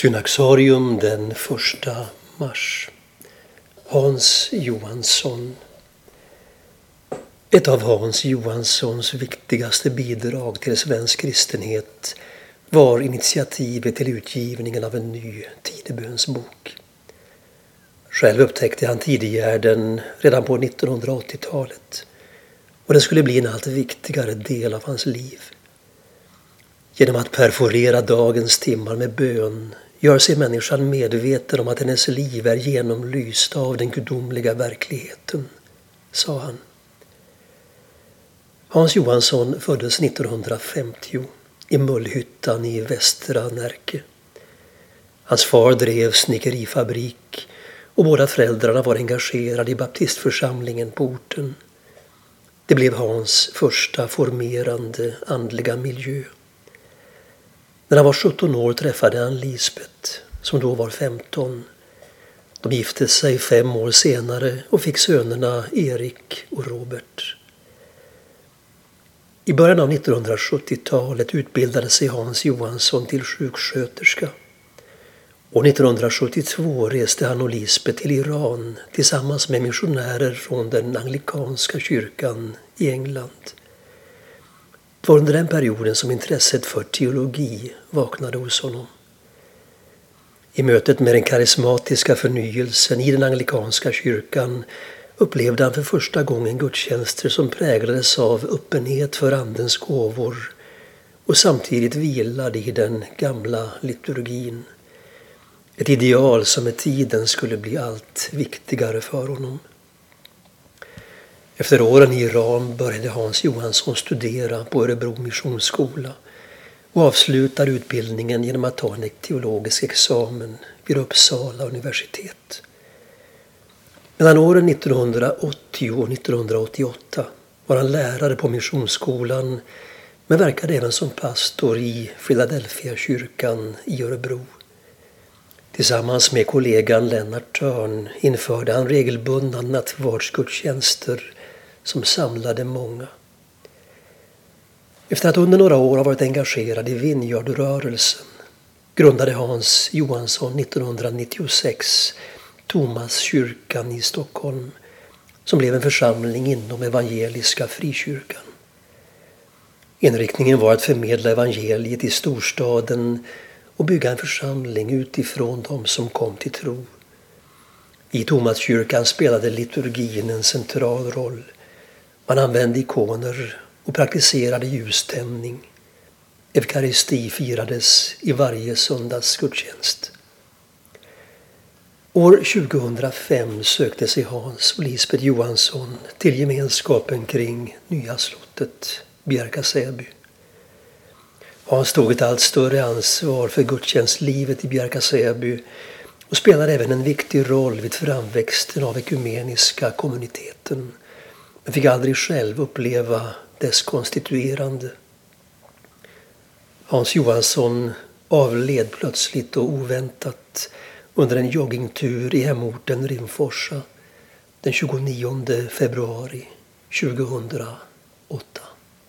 Synaxarium den 1 mars. Hans Johansson. Ett av Hans Johanssons viktigaste bidrag till svensk kristenhet var initiativet till utgivningen av en ny tidebönsbok. Själv upptäckte han tidigärden redan på 1980-talet och den skulle bli en allt viktigare del av hans liv. Genom att perforera dagens timmar med bön gör sig människan medveten om att hennes liv är genomlyst av den gudomliga verkligheten, sa han. Hans Johansson föddes 1950 i Mullhyttan i västra Närke. Hans far drev snickerifabrik och båda föräldrarna var engagerade i baptistförsamlingen på orten. Det blev Hans första formerande andliga miljö. När han var 17 år träffade han Lisbet, som då var 15. De gifte sig fem år senare och fick sönerna Erik och Robert. I början av 1970-talet utbildade sig Hans Johansson till sjuksköterska. År 1972 reste han och Lisbet till Iran tillsammans med missionärer från den anglikanska kyrkan i England. Det var under den perioden som intresset för teologi vaknade hos honom. I mötet med den karismatiska förnyelsen i den anglikanska kyrkan upplevde han för första gången gudstjänster som präglades av öppenhet för Andens gåvor och samtidigt vilade i den gamla liturgin. Ett ideal som med tiden skulle bli allt viktigare för honom. Efter åren i Iran började Hans Johansson studera på Örebro Missionsskola och avslutade utbildningen genom att ta en teologisk examen vid Uppsala universitet. Mellan åren 1980 och 1988 var han lärare på Missionsskolan men verkade även som pastor i Philadelphia kyrkan i Örebro. Tillsammans med kollegan Lennart Törn införde han regelbundna nattvardsgudstjänster som samlade många. Efter att under några år ha varit engagerad i Vinjardrörelsen grundade Hans Johansson 1996 Tomaskyrkan i Stockholm som blev en församling inom Evangeliska Frikyrkan. Inriktningen var att förmedla evangeliet i storstaden och bygga en församling utifrån dem som kom till tro. I Tomaskyrkan spelade liturgin en central roll. Man använde ikoner och praktiserade ljuständning. Eukaristi firades i varje söndags gudstjänst. År 2005 sökte sig Hans och Lisbeth Johansson till gemenskapen kring Nya slottet Bjärka-Säby. Hans tog ett allt större ansvar för gudstjänstlivet i Bjärka-Säby och spelade även en viktig roll vid framväxten av ekumeniska kommuniteten jag fick aldrig själv uppleva dess konstituerande. Hans Johansson avled plötsligt och oväntat under en joggingtur i hemorten Rimforsa den 29 februari 2008.